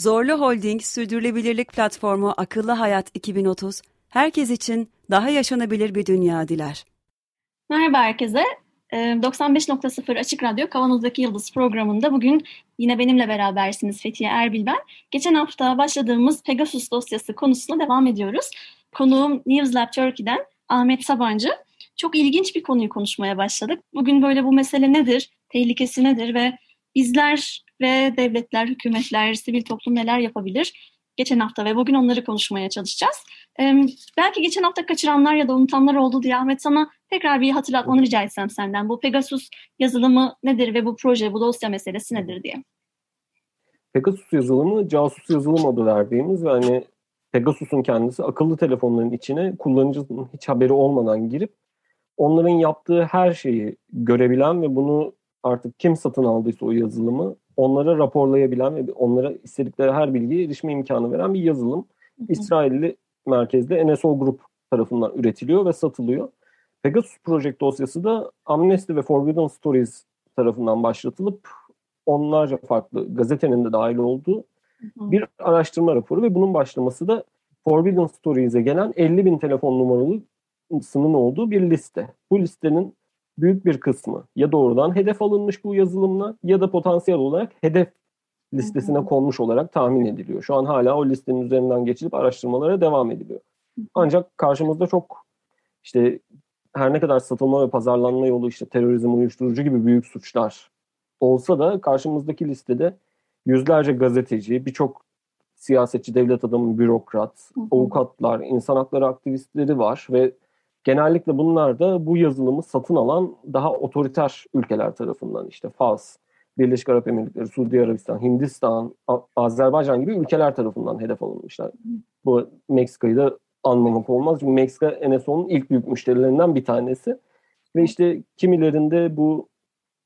Zorlu Holding Sürdürülebilirlik Platformu Akıllı Hayat 2030, herkes için daha yaşanabilir bir dünya diler. Merhaba herkese. 95.0 ee, Açık Radyo Kavanoz'daki Yıldız programında bugün yine benimle berabersiniz Fethiye Erbil ben. Geçen hafta başladığımız Pegasus dosyası konusuna devam ediyoruz. Konuğum News Lab Turkey'den Ahmet Sabancı. Çok ilginç bir konuyu konuşmaya başladık. Bugün böyle bu mesele nedir, tehlikesi nedir ve bizler ve devletler, hükümetler, sivil toplum neler yapabilir? Geçen hafta ve bugün onları konuşmaya çalışacağız. Ee, belki geçen hafta kaçıranlar ya da unutanlar oldu diye Ahmet sana tekrar bir hatırlatmanı rica etsem senden. Bu Pegasus yazılımı nedir ve bu proje, bu dosya meselesi nedir diye. Pegasus yazılımı casus yazılım adı verdiğimiz ve hani Pegasus'un kendisi akıllı telefonların içine kullanıcının hiç haberi olmadan girip onların yaptığı her şeyi görebilen ve bunu artık kim satın aldıysa o yazılımı onlara raporlayabilen ve onlara istedikleri her bilgiye erişme imkanı veren bir yazılım. İsrailli merkezde NSO Group tarafından üretiliyor ve satılıyor. Pegasus Project dosyası da Amnesty ve Forbidden Stories tarafından başlatılıp onlarca farklı gazetenin de dahil olduğu bir araştırma raporu ve bunun başlaması da Forbidden Stories'e gelen 50 bin telefon numaralısının olduğu bir liste. Bu listenin büyük bir kısmı ya doğrudan hedef alınmış bu yazılımla ya da potansiyel olarak hedef listesine konmuş olarak tahmin ediliyor. Şu an hala o listenin üzerinden geçilip araştırmalara devam ediliyor. Ancak karşımızda çok işte her ne kadar satılma ve pazarlanma yolu işte terörizm, uyuşturucu gibi büyük suçlar olsa da karşımızdaki listede yüzlerce gazeteci, birçok siyasetçi, devlet adamı, bürokrat, avukatlar, insan hakları aktivistleri var ve genellikle bunlar da bu yazılımı satın alan daha otoriter ülkeler tarafından işte Fas, Birleşik Arap Emirlikleri, Suudi Arabistan, Hindistan, Azerbaycan gibi ülkeler tarafından hedef alınmışlar. Bu Meksika'yı da anlamak olmaz. Çünkü Meksika NSO'nun ilk büyük müşterilerinden bir tanesi. Ve işte kimilerinde bu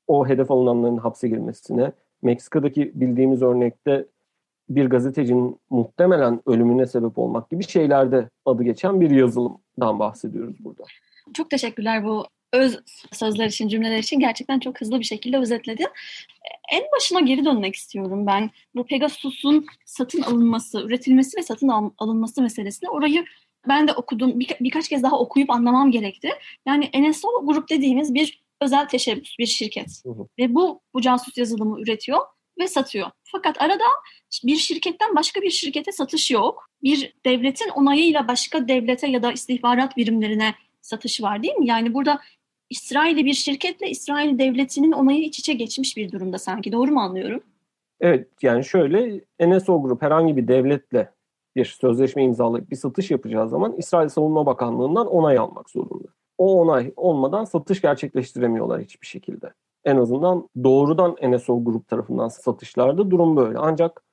o hedef alınanların hapse girmesine, Meksika'daki bildiğimiz örnekte bir gazetecinin muhtemelen ölümüne sebep olmak gibi şeylerde adı geçen bir yazılımdan bahsediyoruz burada. Çok teşekkürler bu öz sözler için, cümleler için gerçekten çok hızlı bir şekilde özetledin. En başına geri dönmek istiyorum ben. Bu Pegasus'un satın alınması, üretilmesi ve satın alınması meselesine orayı ben de okudum. Bir, birkaç kez daha okuyup anlamam gerekti. Yani NSO grup dediğimiz bir özel teşebbüs, bir şirket. Hı hı. Ve bu bu casus yazılımı üretiyor ve satıyor. Fakat arada bir şirketten başka bir şirkete satış yok. Bir devletin onayıyla başka devlete ya da istihbarat birimlerine satış var değil mi? Yani burada İsrail'i bir şirketle İsrail devletinin onayı iç içe geçmiş bir durumda sanki. Doğru mu anlıyorum? Evet yani şöyle NSO Grup herhangi bir devletle bir sözleşme imzalayıp bir satış yapacağı zaman İsrail Savunma Bakanlığı'ndan onay almak zorunda. O onay olmadan satış gerçekleştiremiyorlar hiçbir şekilde. En azından doğrudan NSO Grup tarafından satışlarda durum böyle. Ancak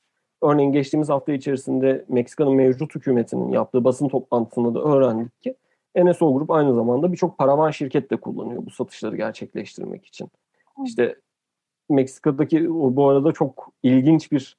örneğin geçtiğimiz hafta içerisinde Meksika'nın mevcut hükümetinin yaptığı basın toplantısında da öğrendik ki NSO Grup aynı zamanda birçok paravan şirket de kullanıyor bu satışları gerçekleştirmek için. İşte Meksika'daki bu arada çok ilginç bir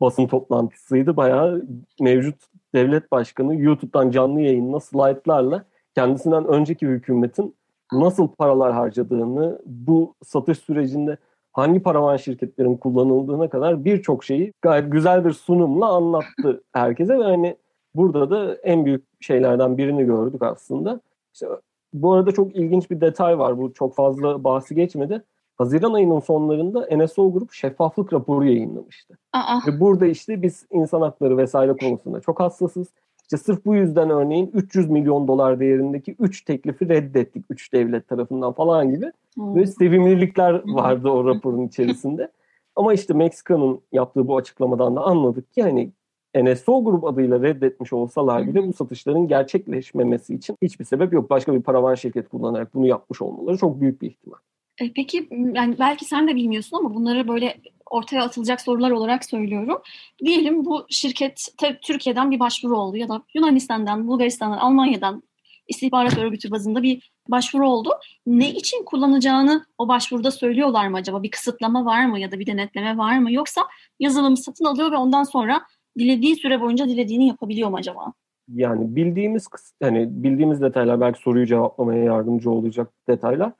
basın toplantısıydı. Bayağı mevcut devlet başkanı YouTube'dan canlı yayınla slaytlarla kendisinden önceki hükümetin nasıl paralar harcadığını, bu satış sürecinde hangi paravan şirketlerin kullanıldığına kadar birçok şeyi gayet güzel bir sunumla anlattı herkese ve hani burada da en büyük şeylerden birini gördük aslında. İşte bu arada çok ilginç bir detay var. Bu çok fazla bahsi geçmedi. Haziran ayının sonlarında NSO Grup şeffaflık raporu yayınlamıştı. Aa. Ve burada işte biz insan hakları vesaire konusunda çok hassasız. İşte sırf bu yüzden örneğin 300 milyon dolar değerindeki 3 teklifi reddettik 3 devlet tarafından falan gibi. Hmm. Ve sevimlilikler vardı o raporun içerisinde. Ama işte Meksika'nın yaptığı bu açıklamadan da anladık ki hani NSO grup adıyla reddetmiş olsalar bile bu satışların gerçekleşmemesi için hiçbir sebep yok. Başka bir paravan şirket kullanarak bunu yapmış olmaları çok büyük bir ihtimal. E, peki yani belki sen de bilmiyorsun ama bunları böyle ortaya atılacak sorular olarak söylüyorum. Diyelim bu şirket Türkiye'den bir başvuru oldu ya da Yunanistan'dan, Bulgaristan'dan, Almanya'dan istihbarat örgütü bazında bir başvuru oldu. Ne için kullanacağını o başvuruda söylüyorlar mı acaba? Bir kısıtlama var mı ya da bir denetleme var mı? Yoksa yazılımı satın alıyor ve ondan sonra dilediği süre boyunca dilediğini yapabiliyor mu acaba? Yani bildiğimiz hani bildiğimiz detaylar belki soruyu cevaplamaya yardımcı olacak detaylar.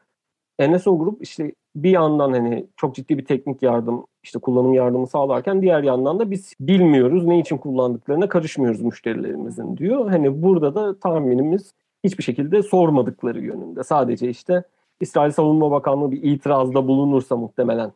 NSO Grup işte bir yandan hani çok ciddi bir teknik yardım, işte kullanım yardımı sağlarken diğer yandan da biz bilmiyoruz ne için kullandıklarına karışmıyoruz müşterilerimizin diyor. Hani burada da tahminimiz hiçbir şekilde sormadıkları yönünde. Sadece işte İsrail Savunma Bakanlığı bir itirazda bulunursa muhtemelen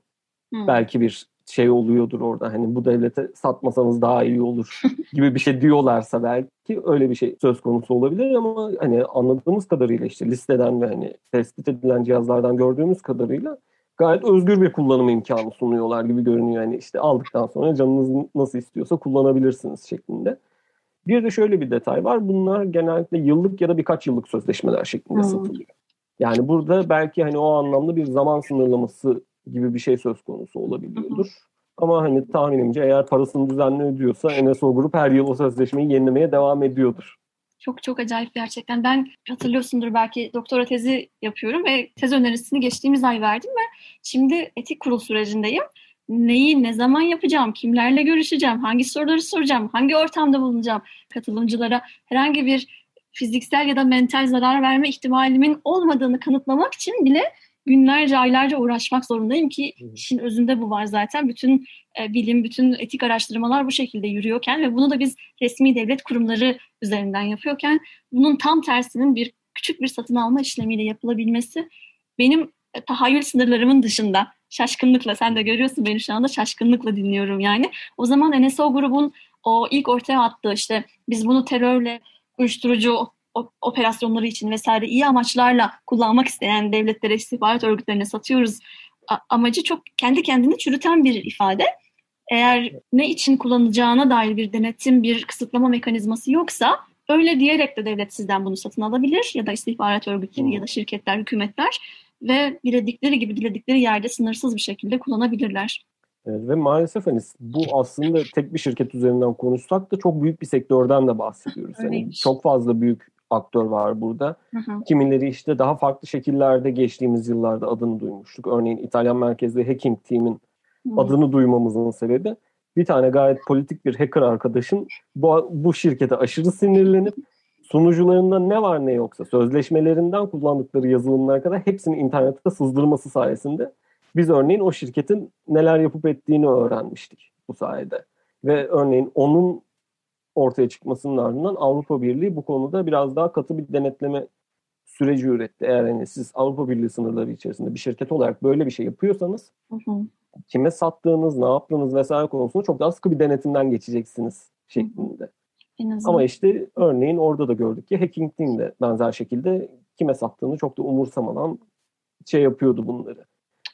hmm. belki bir şey oluyordur orada. Hani bu devlete satmasanız daha iyi olur gibi bir şey diyorlarsa belki öyle bir şey söz konusu olabilir ama hani anladığımız kadarıyla işte listeden ve hani tespit edilen cihazlardan gördüğümüz kadarıyla gayet özgür bir kullanım imkanı sunuyorlar gibi görünüyor. Yani işte aldıktan sonra canınız nasıl istiyorsa kullanabilirsiniz şeklinde. Bir de şöyle bir detay var. Bunlar genellikle yıllık ya da birkaç yıllık sözleşmeler şeklinde hmm. satılıyor. Yani burada belki hani o anlamda bir zaman sınırlaması gibi bir şey söz konusu olabiliyordur. Ama hani tahminimce eğer parasını düzenli ödüyorsa NSO Grup her yıl o sözleşmeyi yenilemeye devam ediyordur. Çok çok acayip gerçekten. Ben hatırlıyorsundur belki doktora tezi yapıyorum ve tez önerisini geçtiğimiz ay verdim ve şimdi etik kurul sürecindeyim. Neyi ne zaman yapacağım, kimlerle görüşeceğim, hangi soruları soracağım, hangi ortamda bulunacağım, katılımcılara herhangi bir fiziksel ya da mental zarar verme ihtimalimin olmadığını kanıtlamak için bile günlerce, aylarca uğraşmak zorundayım ki işin özünde bu var zaten. Bütün e, bilim, bütün etik araştırmalar bu şekilde yürüyorken ve bunu da biz resmi devlet kurumları üzerinden yapıyorken bunun tam tersinin bir küçük bir satın alma işlemiyle yapılabilmesi benim e, tahayyül sınırlarımın dışında şaşkınlıkla sen de görüyorsun beni şu anda şaşkınlıkla dinliyorum yani. O zaman NSO grubun o ilk ortaya attığı işte biz bunu terörle uyuşturucu operasyonları için vesaire iyi amaçlarla kullanmak isteyen devletlere, istihbarat örgütlerine satıyoruz amacı çok kendi kendini çürüten bir ifade. Eğer ne için kullanacağına dair bir denetim, bir kısıtlama mekanizması yoksa öyle diyerek de devlet sizden bunu satın alabilir ya da istihbarat örgütleri ya da şirketler, hükümetler ve diledikleri gibi diledikleri yerde sınırsız bir şekilde kullanabilirler. Evet, ve maalesef hani bu aslında tek bir şirket üzerinden konuşsak da çok büyük bir sektörden de bahsediyoruz. Yani çok fazla büyük aktör var burada. Hı hı. Kimileri işte daha farklı şekillerde geçtiğimiz yıllarda adını duymuştuk. Örneğin İtalyan merkezli hacking team'in adını duymamızın sebebi bir tane gayet politik bir hacker arkadaşın bu, bu şirkete aşırı sinirlenip sunucularında ne var ne yoksa sözleşmelerinden kullandıkları yazılımlara kadar hepsini internette sızdırması sayesinde biz örneğin o şirketin neler yapıp ettiğini öğrenmiştik bu sayede. Ve örneğin onun ortaya çıkmasının ardından Avrupa Birliği bu konuda biraz daha katı bir denetleme süreci üretti. Eğer hani siz Avrupa Birliği sınırları içerisinde bir şirket olarak böyle bir şey yapıyorsanız hı hı. kime sattığınız, ne yaptığınız vesaire konusunda çok daha sıkı bir denetimden geçeceksiniz şeklinde. Ama işte örneğin orada da gördük ki Hacking Team de benzer şekilde kime sattığını çok da umursamadan şey yapıyordu bunları.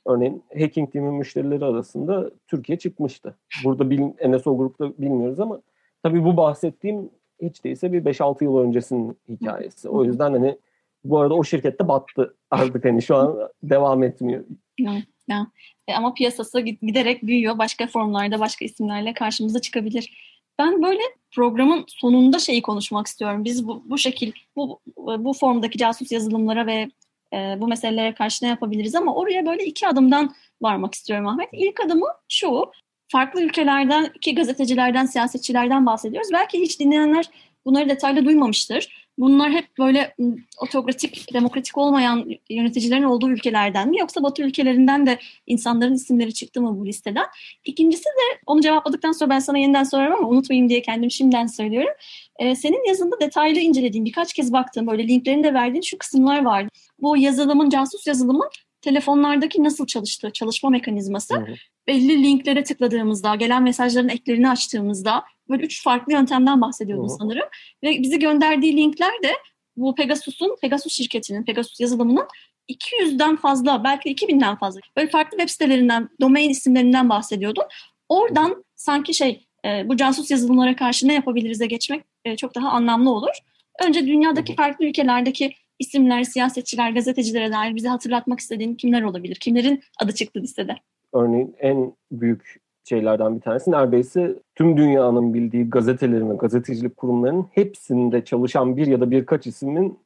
Örneğin Hacking Team'in müşterileri arasında Türkiye çıkmıştı. Burada NSO grupta bilmiyoruz ama Tabii bu bahsettiğim hiç değilse bir 5-6 yıl öncesinin hikayesi. O yüzden hani bu arada o şirkette battı artık hani şu an devam etmiyor. Ya, ya. E, ama piyasası giderek büyüyor. Başka formlarda, başka isimlerle karşımıza çıkabilir. Ben böyle programın sonunda şeyi konuşmak istiyorum. Biz bu, bu şekil, bu, bu formdaki casus yazılımlara ve e, bu meselelere karşı ne yapabiliriz ama oraya böyle iki adımdan varmak istiyorum Ahmet. İlk adımı şu, farklı ülkelerden, iki gazetecilerden, siyasetçilerden bahsediyoruz. Belki hiç dinleyenler bunları detaylı duymamıştır. Bunlar hep böyle otokratik, demokratik olmayan yöneticilerin olduğu ülkelerden mi yoksa Batı ülkelerinden de insanların isimleri çıktı mı bu listeden? İkincisi de onu cevapladıktan sonra ben sana yeniden sorarım ama unutmayayım diye kendim şimdiden söylüyorum. Ee, senin yazında detaylı incelediğin, birkaç kez baktığım böyle linklerini de verdiğin şu kısımlar vardı. Bu yazılımın, casus yazılımın telefonlardaki nasıl çalıştığı, çalışma mekanizması. Hı hı belli linklere tıkladığımızda, gelen mesajların eklerini açtığımızda böyle üç farklı yöntemden bahsediyordun oh. sanırım. Ve bizi gönderdiği linkler de bu Pegasus'un, Pegasus şirketinin, Pegasus yazılımının 200'den fazla, belki 2000'den fazla böyle farklı web sitelerinden, domain isimlerinden bahsediyordun. Oradan sanki şey, e, bu casus yazılımlara karşı ne yapabiliriz'e geçmek e, çok daha anlamlı olur. Önce dünyadaki farklı ülkelerdeki isimler, siyasetçiler, gazetecilere dair bize hatırlatmak istediğin kimler olabilir? Kimlerin adı çıktı listede? örneğin en büyük şeylerden bir tanesi neredeyse tüm dünyanın bildiği gazetelerin ve gazetecilik kurumlarının hepsinde çalışan bir ya da birkaç ismin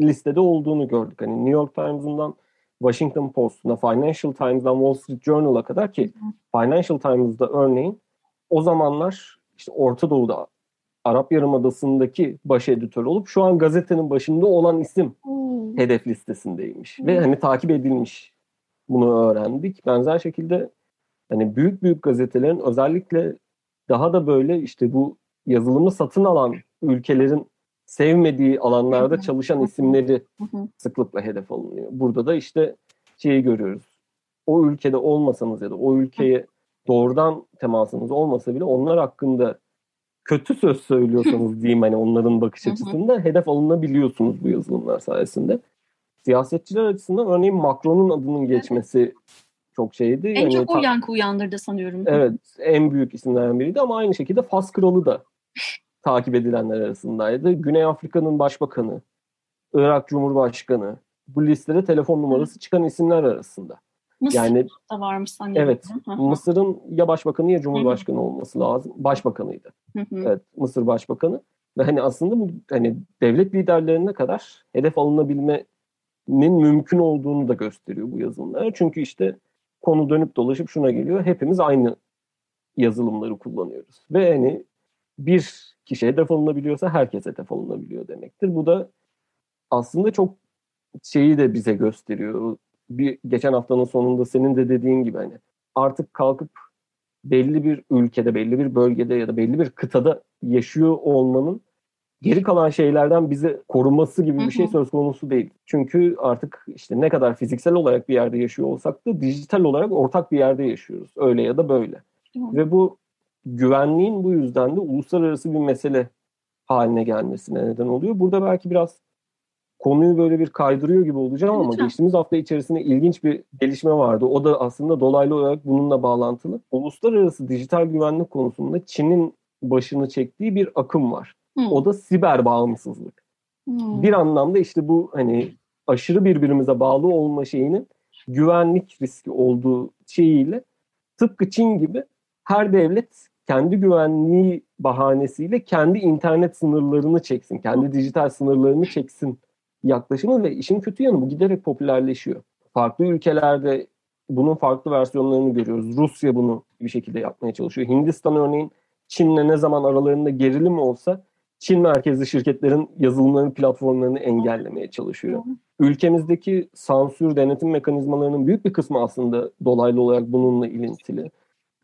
listede olduğunu gördük. Hani New York Times'ından Washington Post'una, Financial Times'dan Wall Street Journal'a kadar ki Financial Times'da örneğin o zamanlar işte Orta Doğu'da Arap Yarımadası'ndaki baş editör olup şu an gazetenin başında olan isim Oo. hedef listesindeymiş. Ve hani takip edilmiş. Bunu öğrendik. Benzer şekilde hani büyük büyük gazetelerin özellikle daha da böyle işte bu yazılımı satın alan ülkelerin sevmediği alanlarda çalışan isimleri sıklıkla hedef alınıyor. Burada da işte şeyi görüyoruz. O ülkede olmasanız ya da o ülkeye doğrudan temasınız olmasa bile onlar hakkında kötü söz söylüyorsanız diyeyim hani onların bakış açısında hedef alınabiliyorsunuz bu yazılımlar sayesinde. Siyasetçiler açısından örneğin Macron'un adının geçmesi çok şeydi. En Yani çok o yankı uyandırdı sanıyorum. Evet en büyük isimlerden biriydi ama aynı şekilde Fas Kralı da takip edilenler arasındaydı. Güney Afrika'nın başbakanı, Irak Cumhurbaşkanı bu listede telefon numarası çıkan isimler arasında. Mısır Yani da varmış sanıyorum. evet. Mısır'ın ya başbakanı ya cumhurbaşkanı olması lazım. Başbakanıydı. Evet Mısır başbakanı. Ve hani aslında bu hani devlet liderlerine kadar hedef alınabilmenin mümkün olduğunu da gösteriyor bu yazılımlar. Çünkü işte konu dönüp dolaşıp şuna geliyor. Hepimiz aynı yazılımları kullanıyoruz. Ve hani bir kişi hedef alınabiliyorsa herkes hedef alınabiliyor demektir. Bu da aslında çok şeyi de bize gösteriyor. Bir geçen haftanın sonunda senin de dediğin gibi hani artık kalkıp belli bir ülkede, belli bir bölgede ya da belli bir kıtada yaşıyor olmanın geri kalan şeylerden bizi koruması gibi bir şey söz konusu değil. Çünkü artık işte ne kadar fiziksel olarak bir yerde yaşıyor olsak da dijital olarak ortak bir yerde yaşıyoruz. Öyle ya da böyle. Ve bu güvenliğin bu yüzden de uluslararası bir mesele haline gelmesine neden oluyor. Burada belki biraz konuyu böyle bir kaydırıyor gibi olacağım ama Lütfen. geçtiğimiz hafta içerisinde ilginç bir gelişme vardı. O da aslında dolaylı olarak bununla bağlantılı. Uluslararası dijital güvenlik konusunda Çin'in başını çektiği bir akım var. Hı. O da siber bağımsızlık. Hı. Bir anlamda işte bu hani aşırı birbirimize bağlı olma şeyinin güvenlik riski olduğu şeyiyle tıpkı Çin gibi her devlet kendi güvenliği bahanesiyle kendi internet sınırlarını çeksin, kendi dijital sınırlarını çeksin yaklaşımı ve işin kötü yanı bu giderek popülerleşiyor. Farklı ülkelerde bunun farklı versiyonlarını görüyoruz. Rusya bunu bir şekilde yapmaya çalışıyor. Hindistan örneğin Çin'le ne zaman aralarında gerilim olsa Çin merkezli şirketlerin yazılımlarını, platformlarını engellemeye çalışıyor. Ülkemizdeki sansür, denetim mekanizmalarının büyük bir kısmı aslında dolaylı olarak bununla ilintili.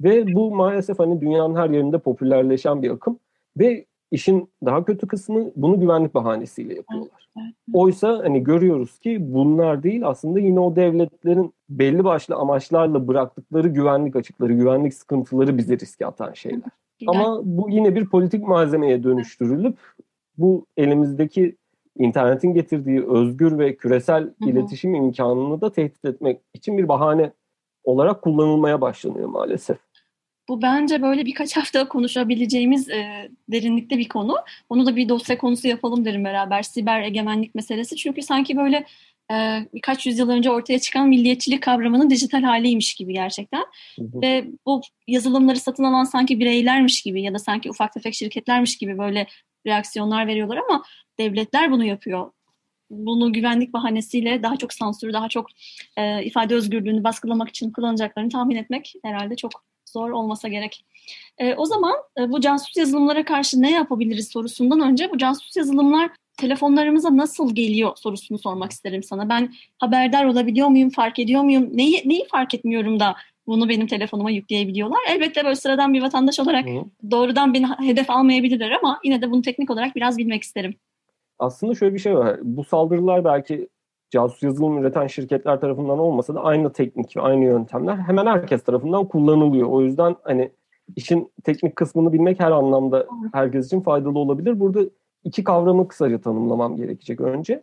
Ve bu maalesef hani dünyanın her yerinde popülerleşen bir akım. Ve işin daha kötü kısmı bunu güvenlik bahanesiyle yapıyorlar. Oysa hani görüyoruz ki bunlar değil aslında yine o devletlerin belli başlı amaçlarla bıraktıkları güvenlik açıkları, güvenlik sıkıntıları bizi riske atan şeyler. Ama bu yine bir politik malzemeye dönüştürülüp bu elimizdeki internetin getirdiği özgür ve küresel hı. iletişim imkanını da tehdit etmek için bir bahane olarak kullanılmaya başlanıyor maalesef. Bu bence böyle birkaç hafta konuşabileceğimiz e, derinlikte bir konu. Onu da bir dosya konusu yapalım derim beraber. Siber egemenlik meselesi. Çünkü sanki böyle e, birkaç yüzyıl önce ortaya çıkan milliyetçilik kavramının dijital haliymiş gibi gerçekten. Ve bu yazılımları satın alan sanki bireylermiş gibi ya da sanki ufak tefek şirketlermiş gibi böyle reaksiyonlar veriyorlar ama devletler bunu yapıyor. Bunu güvenlik bahanesiyle daha çok sansür, daha çok e, ifade özgürlüğünü baskılamak için kullanacaklarını tahmin etmek herhalde çok zor olmasa gerek. E, o zaman e, bu casus yazılımlara karşı ne yapabiliriz sorusundan önce bu casus yazılımlar telefonlarımıza nasıl geliyor sorusunu sormak isterim sana. Ben haberdar olabiliyor muyum, fark ediyor muyum? Neyi, neyi fark etmiyorum da bunu benim telefonuma yükleyebiliyorlar? Elbette böyle sıradan bir vatandaş olarak Hı. doğrudan beni hedef almayabilirler ama yine de bunu teknik olarak biraz bilmek isterim. Aslında şöyle bir şey var. Bu saldırılar belki casus yazılım üreten şirketler tarafından olmasa da aynı teknik ve aynı yöntemler hemen herkes tarafından kullanılıyor. O yüzden hani işin teknik kısmını bilmek her anlamda herkes için faydalı olabilir. Burada iki kavramı kısaca tanımlamam gerekecek önce.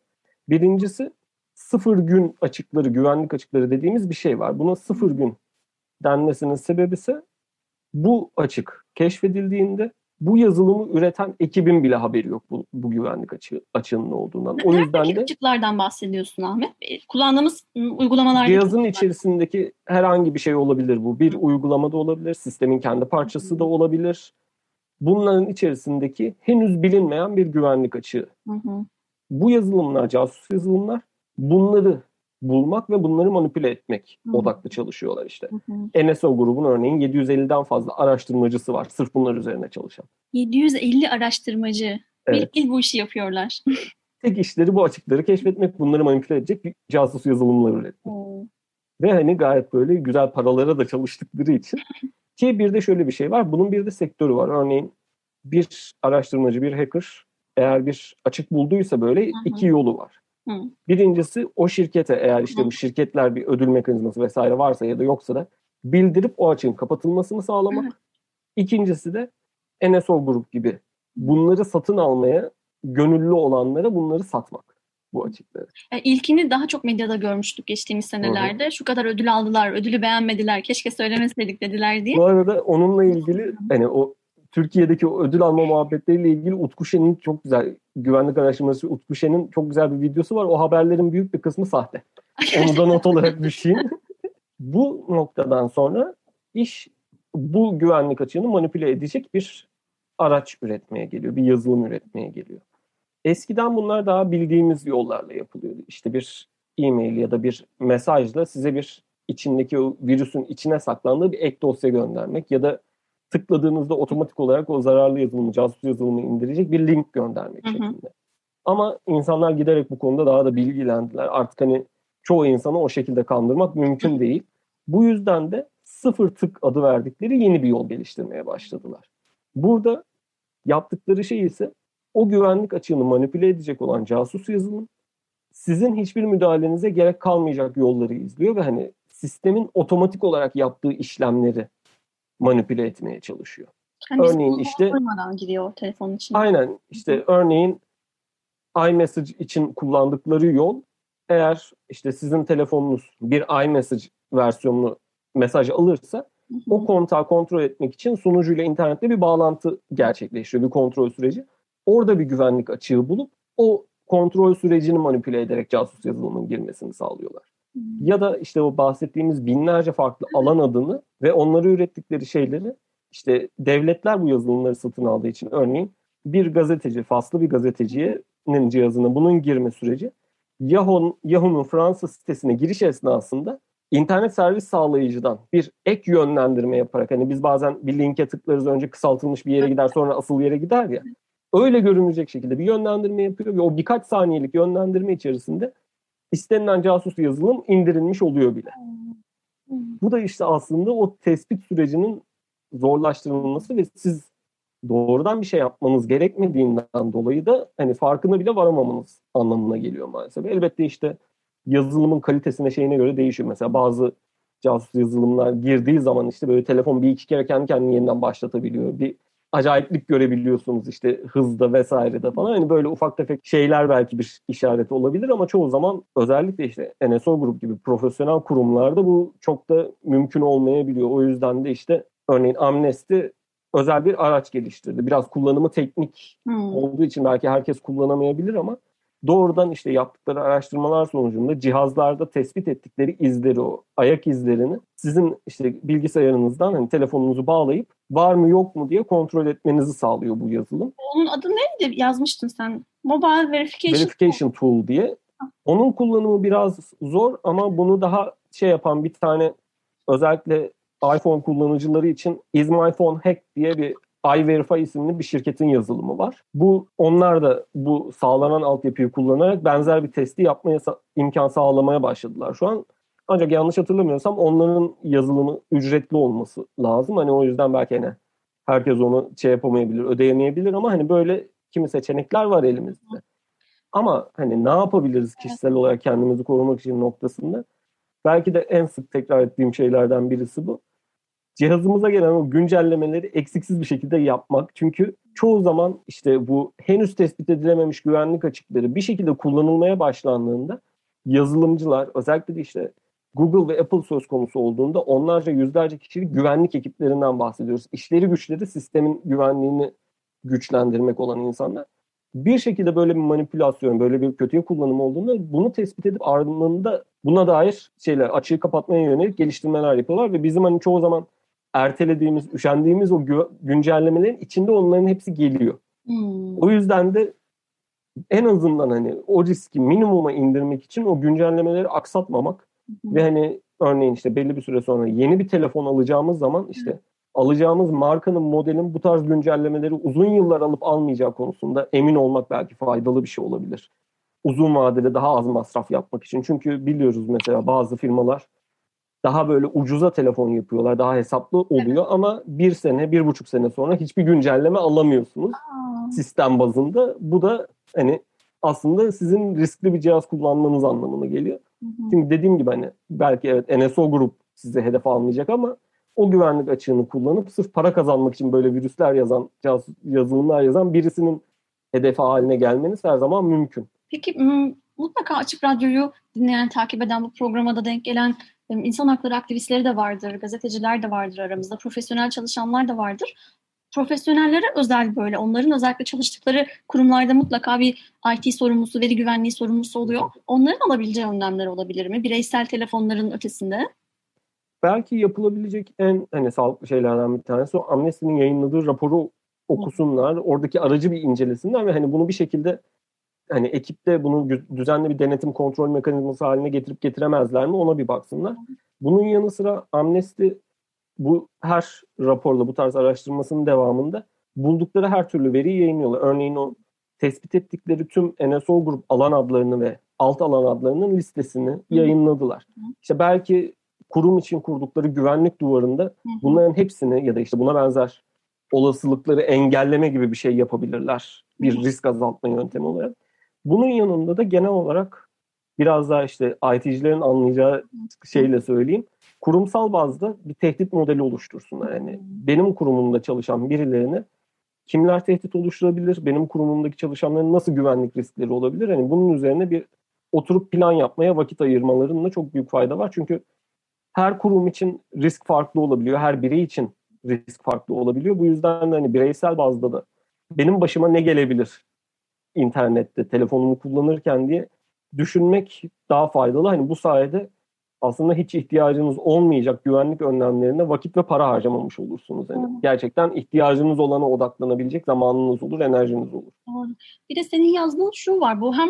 Birincisi sıfır gün açıkları, güvenlik açıkları dediğimiz bir şey var. Buna sıfır gün denmesinin sebebi ise bu açık keşfedildiğinde bu yazılımı üreten ekibin bile haberi yok bu, bu güvenlik açığı, açığının olduğundan. O yüzden de açıklardan bahsediyorsun Ahmet? E, Kullandığımız ım, uygulamalarda cihazın içerisindeki herhangi bir şey olabilir bu. Bir uygulamada olabilir, sistemin kendi parçası da olabilir. Bunların içerisindeki henüz bilinmeyen bir güvenlik açığı. Hı hı. Bu yazılımlar, casus yazılımlar bunları bulmak ve bunları manipüle etmek Hı. odaklı çalışıyorlar işte. Hı hı. NSO grubun örneğin 750'den fazla araştırmacısı var sırf bunlar üzerine çalışan. 750 araştırmacı. Evet. Bildiğin bu işi yapıyorlar. Tek işleri bu açıkları keşfetmek, bunları manipüle edecek bir casus yazılımlar üretmek. Ve hani gayet böyle güzel paralara da çalıştıkları için. Ki bir de şöyle bir şey var. Bunun bir de sektörü var. Örneğin bir araştırmacı, bir hacker eğer bir açık bulduysa böyle hı. iki yolu var. Hı. Birincisi o şirkete eğer işte Hı. bu şirketler bir ödül mekanizması vesaire varsa ya da yoksa da bildirip o açığın kapatılmasını sağlamak. Hı. İkincisi de NSO grup gibi bunları satın almaya gönüllü olanlara bunları satmak bu açıkları. E, İlkini daha çok medyada görmüştük geçtiğimiz senelerde. Şu kadar ödül aldılar, ödülü beğenmediler, keşke söylemeseydik dediler diye. Bu arada onunla ilgili hani o Türkiye'deki o ödül alma muhabbetleriyle ilgili Utku Şen'in çok güzel güvenlik araştırmacısı Utku Şen'in çok güzel bir videosu var. O haberlerin büyük bir kısmı sahte. Onu da not olarak düşeyim. bu noktadan sonra iş bu güvenlik açığını manipüle edecek bir araç üretmeye geliyor. Bir yazılım üretmeye geliyor. Eskiden bunlar daha bildiğimiz yollarla yapılıyordu. İşte bir e-mail ya da bir mesajla size bir içindeki o virüsün içine saklandığı bir ek dosya göndermek ya da tıkladığınızda otomatik olarak o zararlı yazılımı, casus yazılımı indirecek bir link göndermek Hı hı. şeklinde. Ama insanlar giderek bu konuda daha da bilgilendiler. Artık hani çoğu insanı o şekilde kandırmak mümkün değil. Bu yüzden de sıfır tık adı verdikleri yeni bir yol geliştirmeye başladılar. Burada yaptıkları şey ise o güvenlik açığını manipüle edecek olan casus yazılım sizin hiçbir müdahalenize gerek kalmayacak yolları izliyor ve hani sistemin otomatik olarak yaptığı işlemleri manipüle etmeye çalışıyor. Biz Örneğin işte- giriyor telefonun içine. Aynen işte örneğin iMessage için kullandıkları yol eğer işte sizin telefonunuz bir iMessage versiyonlu mesaj alırsa Hı hı. o kontağı kontrol etmek için sunucuyla internette bir bağlantı gerçekleştiriyor, bir kontrol süreci. Orada bir güvenlik açığı bulup o kontrol sürecini manipüle ederek casus yazılımın girmesini sağlıyorlar. Hı. Ya da işte o bahsettiğimiz binlerce farklı alan adını ve onları ürettikleri şeyleri işte devletler bu yazılımları satın aldığı için örneğin bir gazeteci, faslı bir gazetecinin cihazına bunun girme süreci Yahoo, Yahoo'nun Fransız sitesine giriş esnasında internet servis sağlayıcıdan bir ek yönlendirme yaparak hani biz bazen bir linke tıklarız önce kısaltılmış bir yere gider sonra asıl yere gider ya. Öyle görünecek şekilde bir yönlendirme yapıyor ve o birkaç saniyelik yönlendirme içerisinde istenilen casus yazılım indirilmiş oluyor bile. Hı. Bu da işte aslında o tespit sürecinin zorlaştırılması ve siz doğrudan bir şey yapmanız gerekmediğinden dolayı da hani farkına bile varamamanız anlamına geliyor maalesef. Elbette işte yazılımın kalitesine şeyine göre değişiyor. Mesela bazı casus yazılımlar girdiği zaman işte böyle telefon bir iki kere kendi kendini yeniden başlatabiliyor. Bir acayiplik görebiliyorsunuz işte hızda vesairede falan. Hani böyle ufak tefek şeyler belki bir işareti olabilir ama çoğu zaman özellikle işte NSO grup gibi profesyonel kurumlarda bu çok da mümkün olmayabiliyor. O yüzden de işte örneğin Amnesty özel bir araç geliştirdi. Biraz kullanımı teknik Hı. olduğu için belki herkes kullanamayabilir ama doğrudan işte yaptıkları araştırmalar sonucunda cihazlarda tespit ettikleri izleri o ayak izlerini sizin işte bilgisayarınızdan hani telefonunuzu bağlayıp var mı yok mu diye kontrol etmenizi sağlıyor bu yazılım. Onun adı neydi? Yazmıştın sen. Mobile Verification. Verification Tool diye. Onun kullanımı biraz zor ama bunu daha şey yapan bir tane özellikle iPhone kullanıcıları için Is My Phone Hack diye bir iVerify isimli bir şirketin yazılımı var. Bu onlar da bu sağlanan altyapıyı kullanarak benzer bir testi yapmaya imkan sağlamaya başladılar şu an. Ancak yanlış hatırlamıyorsam onların yazılımı ücretli olması lazım. Hani o yüzden belki hani herkes onu şey yapamayabilir, ödeyemeyebilir ama hani böyle kimi seçenekler var elimizde. Ama hani ne yapabiliriz kişisel olarak kendimizi korumak için noktasında belki de en sık tekrar ettiğim şeylerden birisi bu. Cihazımıza gelen o güncellemeleri eksiksiz bir şekilde yapmak. Çünkü çoğu zaman işte bu henüz tespit edilememiş güvenlik açıkları bir şekilde kullanılmaya başlandığında yazılımcılar özellikle de işte Google ve Apple söz konusu olduğunda onlarca yüzlerce kişilik güvenlik ekiplerinden bahsediyoruz. İşleri güçleri sistemin güvenliğini güçlendirmek olan insanlar bir şekilde böyle bir manipülasyon, böyle bir kötüye kullanım olduğunda bunu tespit edip ardından buna dair şeyler, açığı kapatmaya yönelik geliştirmeler yapıyorlar ve bizim hani çoğu zaman ertelediğimiz, üşendiğimiz o güncellemelerin içinde onların hepsi geliyor. Hmm. O yüzden de en azından hani o riski minimuma indirmek için o güncellemeleri aksatmamak hmm. ve hani örneğin işte belli bir süre sonra yeni bir telefon alacağımız zaman işte alacağımız markanın modelin bu tarz güncellemeleri uzun yıllar alıp almayacağı konusunda emin olmak belki faydalı bir şey olabilir. Uzun vadede daha az masraf yapmak için. Çünkü biliyoruz mesela bazı firmalar daha böyle ucuza telefon yapıyorlar. Daha hesaplı oluyor ama bir sene, bir buçuk sene sonra hiçbir güncelleme alamıyorsunuz Aa. sistem bazında. Bu da hani aslında sizin riskli bir cihaz kullanmanız anlamına geliyor. Hı hı. Şimdi dediğim gibi hani belki evet NSO grup size hedef almayacak ama o güvenlik açığını kullanıp sırf para kazanmak için böyle virüsler yazan, yazılımlar yazan birisinin hedefi haline gelmeniz her zaman mümkün. Peki mutlaka Açık Radyo'yu dinleyen, takip eden bu programa da denk gelen insan hakları aktivistleri de vardır, gazeteciler de vardır aramızda, profesyonel çalışanlar da vardır. Profesyonellere özel böyle, onların özellikle çalıştıkları kurumlarda mutlaka bir IT sorumlusu, veri güvenliği sorumlusu oluyor. Onların alabileceği önlemler olabilir mi? Bireysel telefonların ötesinde belki yapılabilecek en hani sağlıklı şeylerden bir tanesi o Amnesty'nin yayınladığı raporu okusunlar. Oradaki aracı bir incelesinler ve hani bunu bir şekilde hani ekipte bunu düzenli bir denetim kontrol mekanizması haline getirip getiremezler mi ona bir baksınlar. Bunun yanı sıra Amnesty bu her raporla bu tarz araştırmasının devamında buldukları her türlü veriyi yayınlıyorlar. Örneğin o tespit ettikleri tüm NSO grup alan adlarını ve alt alan adlarının listesini yayınladılar. İşte belki kurum için kurdukları güvenlik duvarında bunların hepsini ya da işte buna benzer olasılıkları engelleme gibi bir şey yapabilirler. Bir risk azaltma yöntemi olarak. Bunun yanında da genel olarak biraz daha işte IT'cilerin anlayacağı şeyle söyleyeyim. Kurumsal bazda bir tehdit modeli oluştursunlar. Yani benim kurumumda çalışan birilerini kimler tehdit oluşturabilir? Benim kurumumdaki çalışanların nasıl güvenlik riskleri olabilir? Yani bunun üzerine bir oturup plan yapmaya vakit ayırmalarında çok büyük fayda var. Çünkü her kurum için risk farklı olabiliyor. Her birey için risk farklı olabiliyor. Bu yüzden de hani bireysel bazda da benim başıma ne gelebilir internette telefonumu kullanırken diye düşünmek daha faydalı. Hani bu sayede aslında hiç ihtiyacınız olmayacak güvenlik önlemlerine vakit ve para harcamamış olursunuz. Yani hmm. gerçekten ihtiyacınız olana odaklanabilecek zamanınız olur, enerjiniz olur. Doğru. Bir de senin yazdığın şu var. Bu hem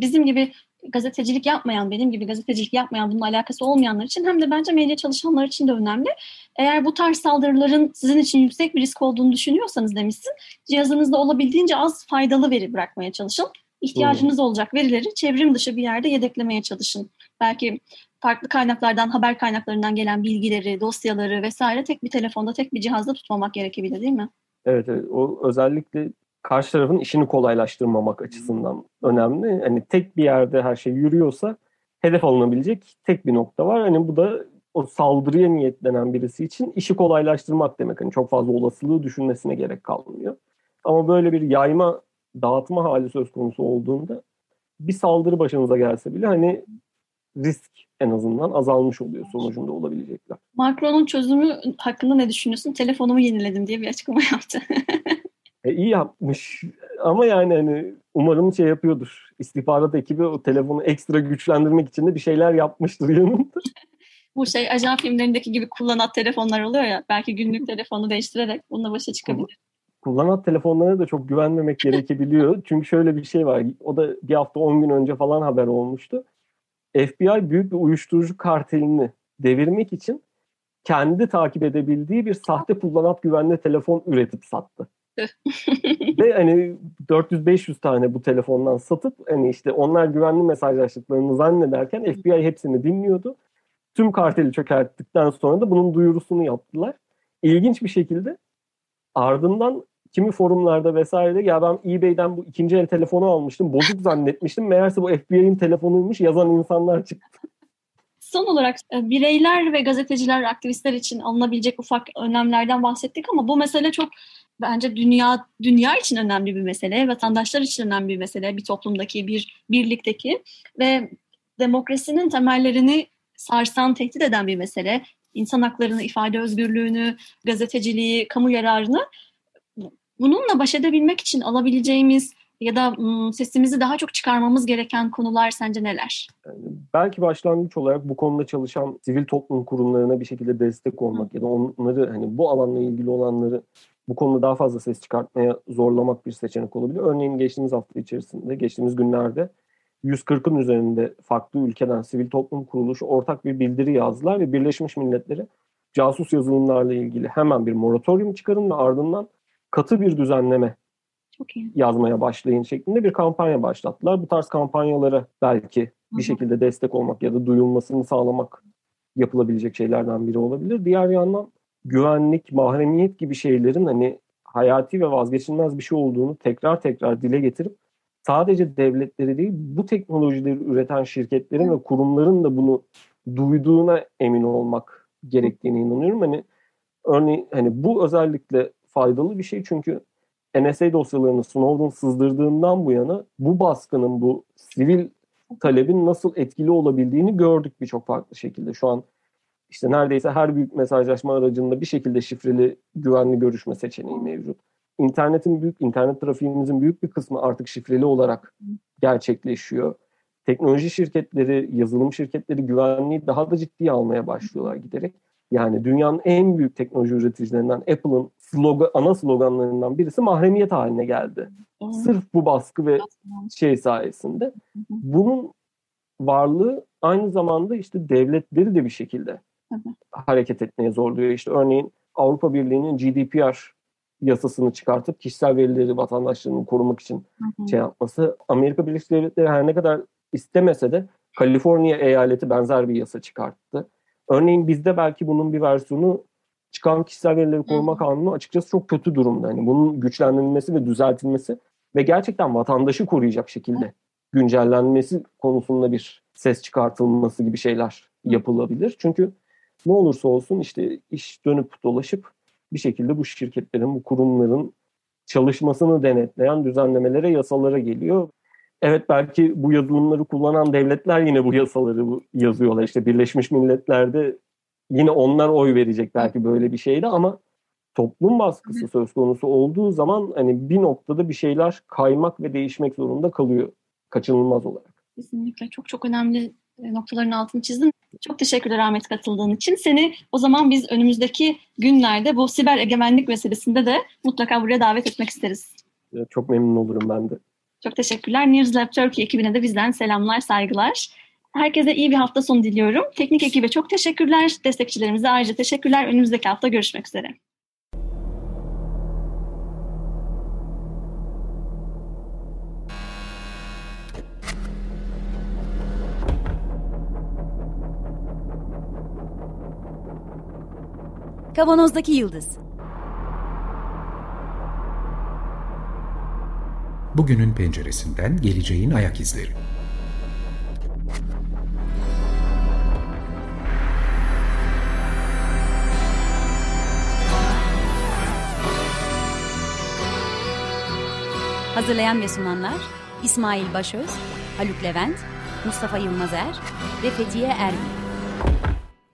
bizim gibi gazetecilik yapmayan, benim gibi gazetecilik yapmayan, bununla alakası olmayanlar için hem de bence medya çalışanlar için de önemli. Eğer bu tarz saldırıların sizin için yüksek bir risk olduğunu düşünüyorsanız demişsin, cihazınızda olabildiğince az faydalı veri bırakmaya çalışın. İhtiyacınız hmm. olacak verileri çevrim dışı bir yerde yedeklemeye çalışın. Belki farklı kaynaklardan, haber kaynaklarından gelen bilgileri, dosyaları vesaire tek bir telefonda, tek bir cihazda tutmamak gerekebilir değil mi? Evet, evet. O özellikle karşı tarafın işini kolaylaştırmamak açısından önemli. Hani tek bir yerde her şey yürüyorsa hedef alınabilecek tek bir nokta var. Hani bu da o saldırıya niyetlenen birisi için işi kolaylaştırmak demek. Hani çok fazla olasılığı düşünmesine gerek kalmıyor. Ama böyle bir yayma, dağıtma hali söz konusu olduğunda bir saldırı başınıza gelse bile hani risk en azından azalmış oluyor sonucunda olabilecekler. Macron'un çözümü hakkında ne düşünüyorsun? Telefonumu yeniledim diye bir açıklama yaptı. E, iyi yapmış ama yani hani umarım şey yapıyordur. İstihbarat ekibi o telefonu ekstra güçlendirmek için de bir şeyler yapmıştır yanında. Bu şey ajan filmlerindeki gibi kullanat telefonlar oluyor ya. Belki günlük telefonu değiştirerek bununla başa çıkabilir. Kullanat telefonlara da çok güvenmemek gerekebiliyor. Çünkü şöyle bir şey var. O da bir hafta 10 gün önce falan haber olmuştu. FBI büyük bir uyuşturucu kartelini devirmek için kendi takip edebildiği bir sahte kullanat güvenli telefon üretip sattı. Ve hani 400-500 tane bu telefondan satıp hani işte onlar güvenli mesajlaştıklarını zannederken FBI hepsini dinliyordu. Tüm karteli çökerttikten sonra da bunun duyurusunu yaptılar. İlginç bir şekilde ardından kimi forumlarda vesairede ya ben eBay'den bu ikinci el telefonu almıştım bozuk zannetmiştim. Meğerse bu FBI'nin telefonuymuş yazan insanlar çıktı. Son olarak e, bireyler ve gazeteciler, aktivistler için alınabilecek ufak önlemlerden bahsettik ama bu mesele çok bence dünya dünya için önemli bir mesele, vatandaşlar için önemli bir mesele, bir toplumdaki, bir birlikteki ve demokrasinin temellerini sarsan, tehdit eden bir mesele. İnsan haklarını, ifade özgürlüğünü, gazeteciliği, kamu yararını bununla baş edebilmek için alabileceğimiz ya da sesimizi daha çok çıkarmamız gereken konular sence neler? Yani belki başlangıç olarak bu konuda çalışan sivil toplum kurumlarına bir şekilde destek olmak Hı. ya da onları hani bu alanla ilgili olanları bu konuda daha fazla ses çıkartmaya zorlamak bir seçenek olabilir. Örneğin geçtiğimiz hafta içerisinde, geçtiğimiz günlerde 140'ın üzerinde farklı ülkeden sivil toplum kuruluşu ortak bir bildiri yazdılar ve Birleşmiş Milletleri casus yazılımlarla ilgili hemen bir moratorium çıkarın ve ardından katı bir düzenleme yazmaya başlayın şeklinde bir kampanya başlattılar. Bu tarz kampanyalara belki bir şekilde destek olmak ya da duyulmasını sağlamak yapılabilecek şeylerden biri olabilir. Diğer yandan güvenlik, mahremiyet gibi şeylerin hani hayati ve vazgeçilmez bir şey olduğunu tekrar tekrar dile getirip sadece devletleri değil bu teknolojileri üreten şirketlerin ve kurumların da bunu duyduğuna emin olmak gerektiğine inanıyorum. Hani örneğin hani bu özellikle faydalı bir şey çünkü NSA dosyalarını Snowden sızdırdığından bu yana bu baskının, bu sivil talebin nasıl etkili olabildiğini gördük birçok farklı şekilde. Şu an işte neredeyse her büyük mesajlaşma aracında bir şekilde şifreli güvenli görüşme seçeneği mevcut. İnternetin büyük, internet trafiğimizin büyük bir kısmı artık şifreli olarak gerçekleşiyor. Teknoloji şirketleri, yazılım şirketleri güvenliği daha da ciddiye almaya başlıyorlar giderek. Yani dünyanın en büyük teknoloji üreticilerinden Apple'ın slogan, ana sloganlarından birisi mahremiyet haline geldi. Hı. Sırf bu baskı ve şey sayesinde. Hı Bunun varlığı aynı zamanda işte devletleri de bir şekilde hı hareket etmeye zorluyor. İşte örneğin Avrupa Birliği'nin GDPR yasasını çıkartıp kişisel verileri vatandaşlarının korumak için hı şey yapması. Amerika Birleşik Devletleri her ne kadar istemese de Kaliforniya eyaleti benzer bir yasa çıkarttı. Örneğin bizde belki bunun bir versiyonu çıkan kişisel verileri koruma kanunu açıkçası çok kötü durumda. Yani bunun güçlendirilmesi ve düzeltilmesi ve gerçekten vatandaşı koruyacak şekilde güncellenmesi konusunda bir ses çıkartılması gibi şeyler yapılabilir. Çünkü ne olursa olsun işte iş dönüp dolaşıp bir şekilde bu şirketlerin, bu kurumların çalışmasını denetleyen düzenlemelere, yasalara geliyor. Evet belki bu yazılımları kullanan devletler yine bu yasaları yazıyorlar. İşte Birleşmiş Milletler'de yine onlar oy verecek belki böyle bir şeyde ama toplum baskısı söz konusu olduğu zaman hani bir noktada bir şeyler kaymak ve değişmek zorunda kalıyor kaçınılmaz olarak. Kesinlikle çok çok önemli e, noktaların altını çizdin. Çok teşekkürler Ahmet katıldığın için. Seni o zaman biz önümüzdeki günlerde bu siber egemenlik meselesinde de mutlaka buraya davet etmek isteriz. Çok memnun olurum ben de. Çok teşekkürler. News Lab Turkey ekibine de bizden selamlar, saygılar. Herkese iyi bir hafta sonu diliyorum. Teknik ekibe çok teşekkürler. Destekçilerimize ayrıca teşekkürler. Önümüzdeki hafta görüşmek üzere. Kavanozdaki Yıldız Bugünün penceresinden geleceğin ayak izleri. Hazırlayan ve sunanlar İsmail Başöz, Haluk Levent, Mustafa Yılmazer ve Fethiye Erbil.